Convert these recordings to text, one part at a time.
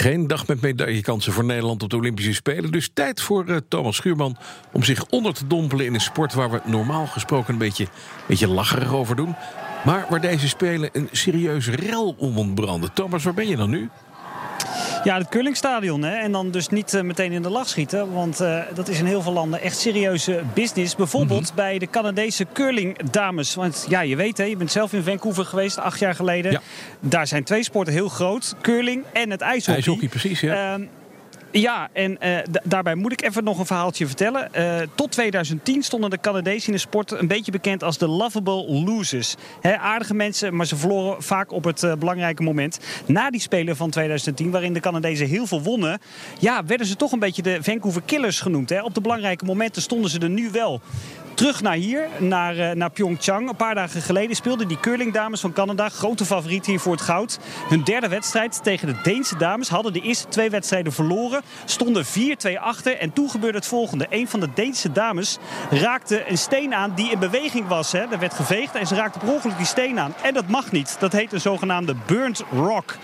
Geen dag met medaillekansen voor Nederland op de Olympische Spelen. Dus tijd voor uh, Thomas Schuurman om zich onder te dompelen in een sport waar we normaal gesproken een beetje, beetje lacherig over doen. Maar waar deze Spelen een serieuze rel om ontbranden. Thomas, waar ben je dan nu? Ja, het curlingstadion. Hè? En dan dus niet uh, meteen in de lach schieten. Want uh, dat is in heel veel landen echt serieuze business. Bijvoorbeeld mm -hmm. bij de Canadese curlingdames. Want ja, je weet, hè, je bent zelf in Vancouver geweest acht jaar geleden. Ja. Daar zijn twee sporten heel groot. Curling en het ijshockey. IJshockey, precies, ja. Uh, ja, en uh, daarbij moet ik even nog een verhaaltje vertellen. Uh, tot 2010 stonden de Canadezen in de sport een beetje bekend als de lovable losers. Aardige mensen, maar ze verloren vaak op het uh, belangrijke moment. Na die Spelen van 2010, waarin de Canadezen heel veel wonnen... ja, werden ze toch een beetje de Vancouver Killers genoemd. Op de belangrijke momenten stonden ze er nu wel. Terug naar hier, naar, naar Pyeongchang. Een paar dagen geleden speelden die curlingdames van Canada, grote favoriet hier voor het goud, hun derde wedstrijd tegen de Deense dames. Hadden de eerste twee wedstrijden verloren, stonden 4-2 achter. En toen gebeurde het volgende. Een van de Deense dames raakte een steen aan die in beweging was. Hè. Er werd geveegd en ze raakte per ongeluk die steen aan. En dat mag niet. Dat heet een zogenaamde burnt rock.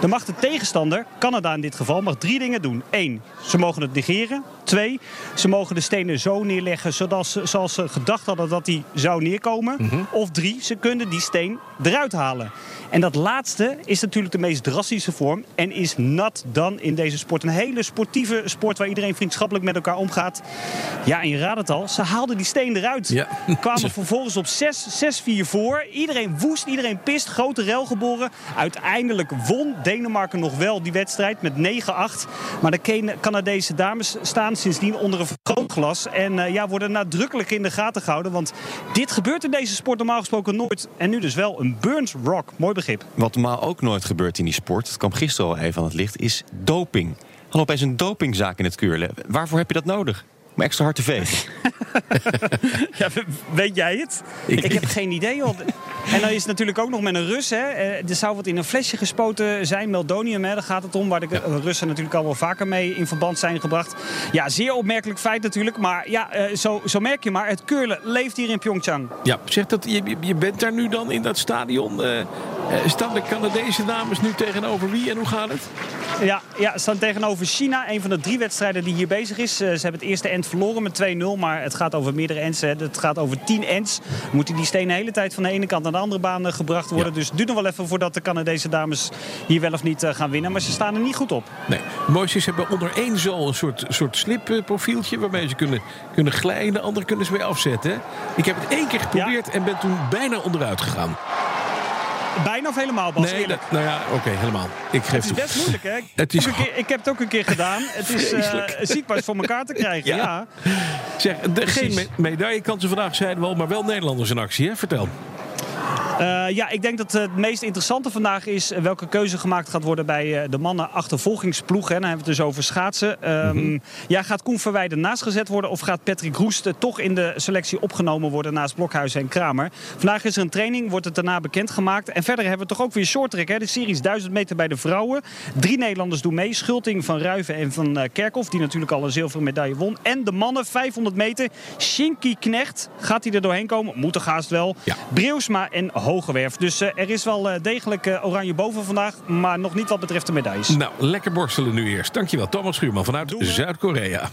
Dan mag de tegenstander, Canada in dit geval, mag drie dingen doen. Eén, ze mogen het negeren. Twee, ze mogen de stenen zo neerleggen zodat ze, zoals ze gedacht hadden dat die zou neerkomen. Mm -hmm. Of drie, ze kunnen die steen eruit halen. En dat laatste is natuurlijk de meest drastische vorm. En is nat dan in deze sport. Een hele sportieve sport waar iedereen vriendschappelijk met elkaar omgaat. Ja, en je raadt het al. Ze haalden die steen eruit. Ja. Kwamen vervolgens op 6-4 voor. Iedereen woest, iedereen pist. Grote rel geboren. Uiteindelijk won Denemarken nog wel die wedstrijd met 9-8. Maar de Canadese dames staan sindsdien onder een vergrootglas. En uh, ja, worden nadrukkelijk in de gaten gehouden. Want dit gebeurt in deze sport normaal gesproken nooit. En nu dus wel een burnt rock. Mooi begrip. Wat normaal ook nooit gebeurt in die sport, het kwam gisteren al even aan het licht, is doping. Dan opeens een dopingzaak in het curlen. Waarvoor heb je dat nodig? Om extra hard te vegen. ja, weet jij het? Ik, ik heb geen idee. Joh. En dan is het natuurlijk ook nog met een Rus. Hè. Er zou wat in een flesje gespoten zijn, meldonium. Hè. Daar gaat het om, waar de. Russen natuurlijk al wel vaker mee in verband zijn gebracht. Ja, zeer opmerkelijk feit natuurlijk. Maar ja, zo, zo merk je maar, het curlen leeft hier in Pyeongchang. Ja, zeg dat, je, je bent daar nu dan in dat stadion. Uh, staan de Canadese dames nu tegenover wie en hoe gaat het? Ja, ja, staan tegenover China. Een van de drie wedstrijden die hier bezig is. Ze hebben het eerste end verloren met 2-0. Maar het gaat over meerdere ends. Hè. Het gaat over 10 ends. Moeten die stenen de hele tijd van de ene kant naar de andere baan gebracht worden. Ja. Dus het duurt nog wel even voordat de Canadese dames hier wel of niet gaan winnen. Maar ze staan er niet goed op. Nee, mooiste hebben onder één zool een soort, soort slipprofieltje waarmee ze kunnen, kunnen glijden. De andere kunnen ze weer afzetten. Ik heb het één keer geprobeerd ja. en ben toen bijna onderuit gegaan. Bijna of helemaal, Bas? Nee, dat, nou ja, oké, okay, helemaal. Ik geef het is best moeilijk, hè? Het is... keer, ik heb het ook een keer gedaan. Het is uh, ziekbaar voor elkaar te krijgen, ja. ja. Zeg, de, geen me medaillekansen vandaag zeiden we al, maar wel Nederlanders in actie, hè? Vertel. Uh, ja, ik denk dat het meest interessante vandaag is welke keuze gemaakt gaat worden bij de mannen achtervolgingsploeg. Hè. Dan hebben we het dus over schaatsen. Um, mm -hmm. Ja, gaat Koen Verweijden naast gezet worden of gaat Patrick Roest toch in de selectie opgenomen worden naast Blokhuizen en Kramer? Vandaag is er een training, wordt het daarna bekendgemaakt. En verder hebben we toch ook weer shorttrack. Hè. De series 1000 meter bij de vrouwen. Drie Nederlanders doen mee. Schulting van Ruiven en van uh, Kerkhoff, die natuurlijk al een zilveren medaille won. En de mannen 500 meter. Shinky Knecht, gaat hij er doorheen komen? Moet er haast wel. Ja. Breusma en Hogewerf. Dus uh, er is wel uh, degelijk uh, oranje boven vandaag, maar nog niet wat betreft de medailles. Nou, lekker borstelen nu eerst. Dankjewel, Thomas Schuurman vanuit Zuid-Korea.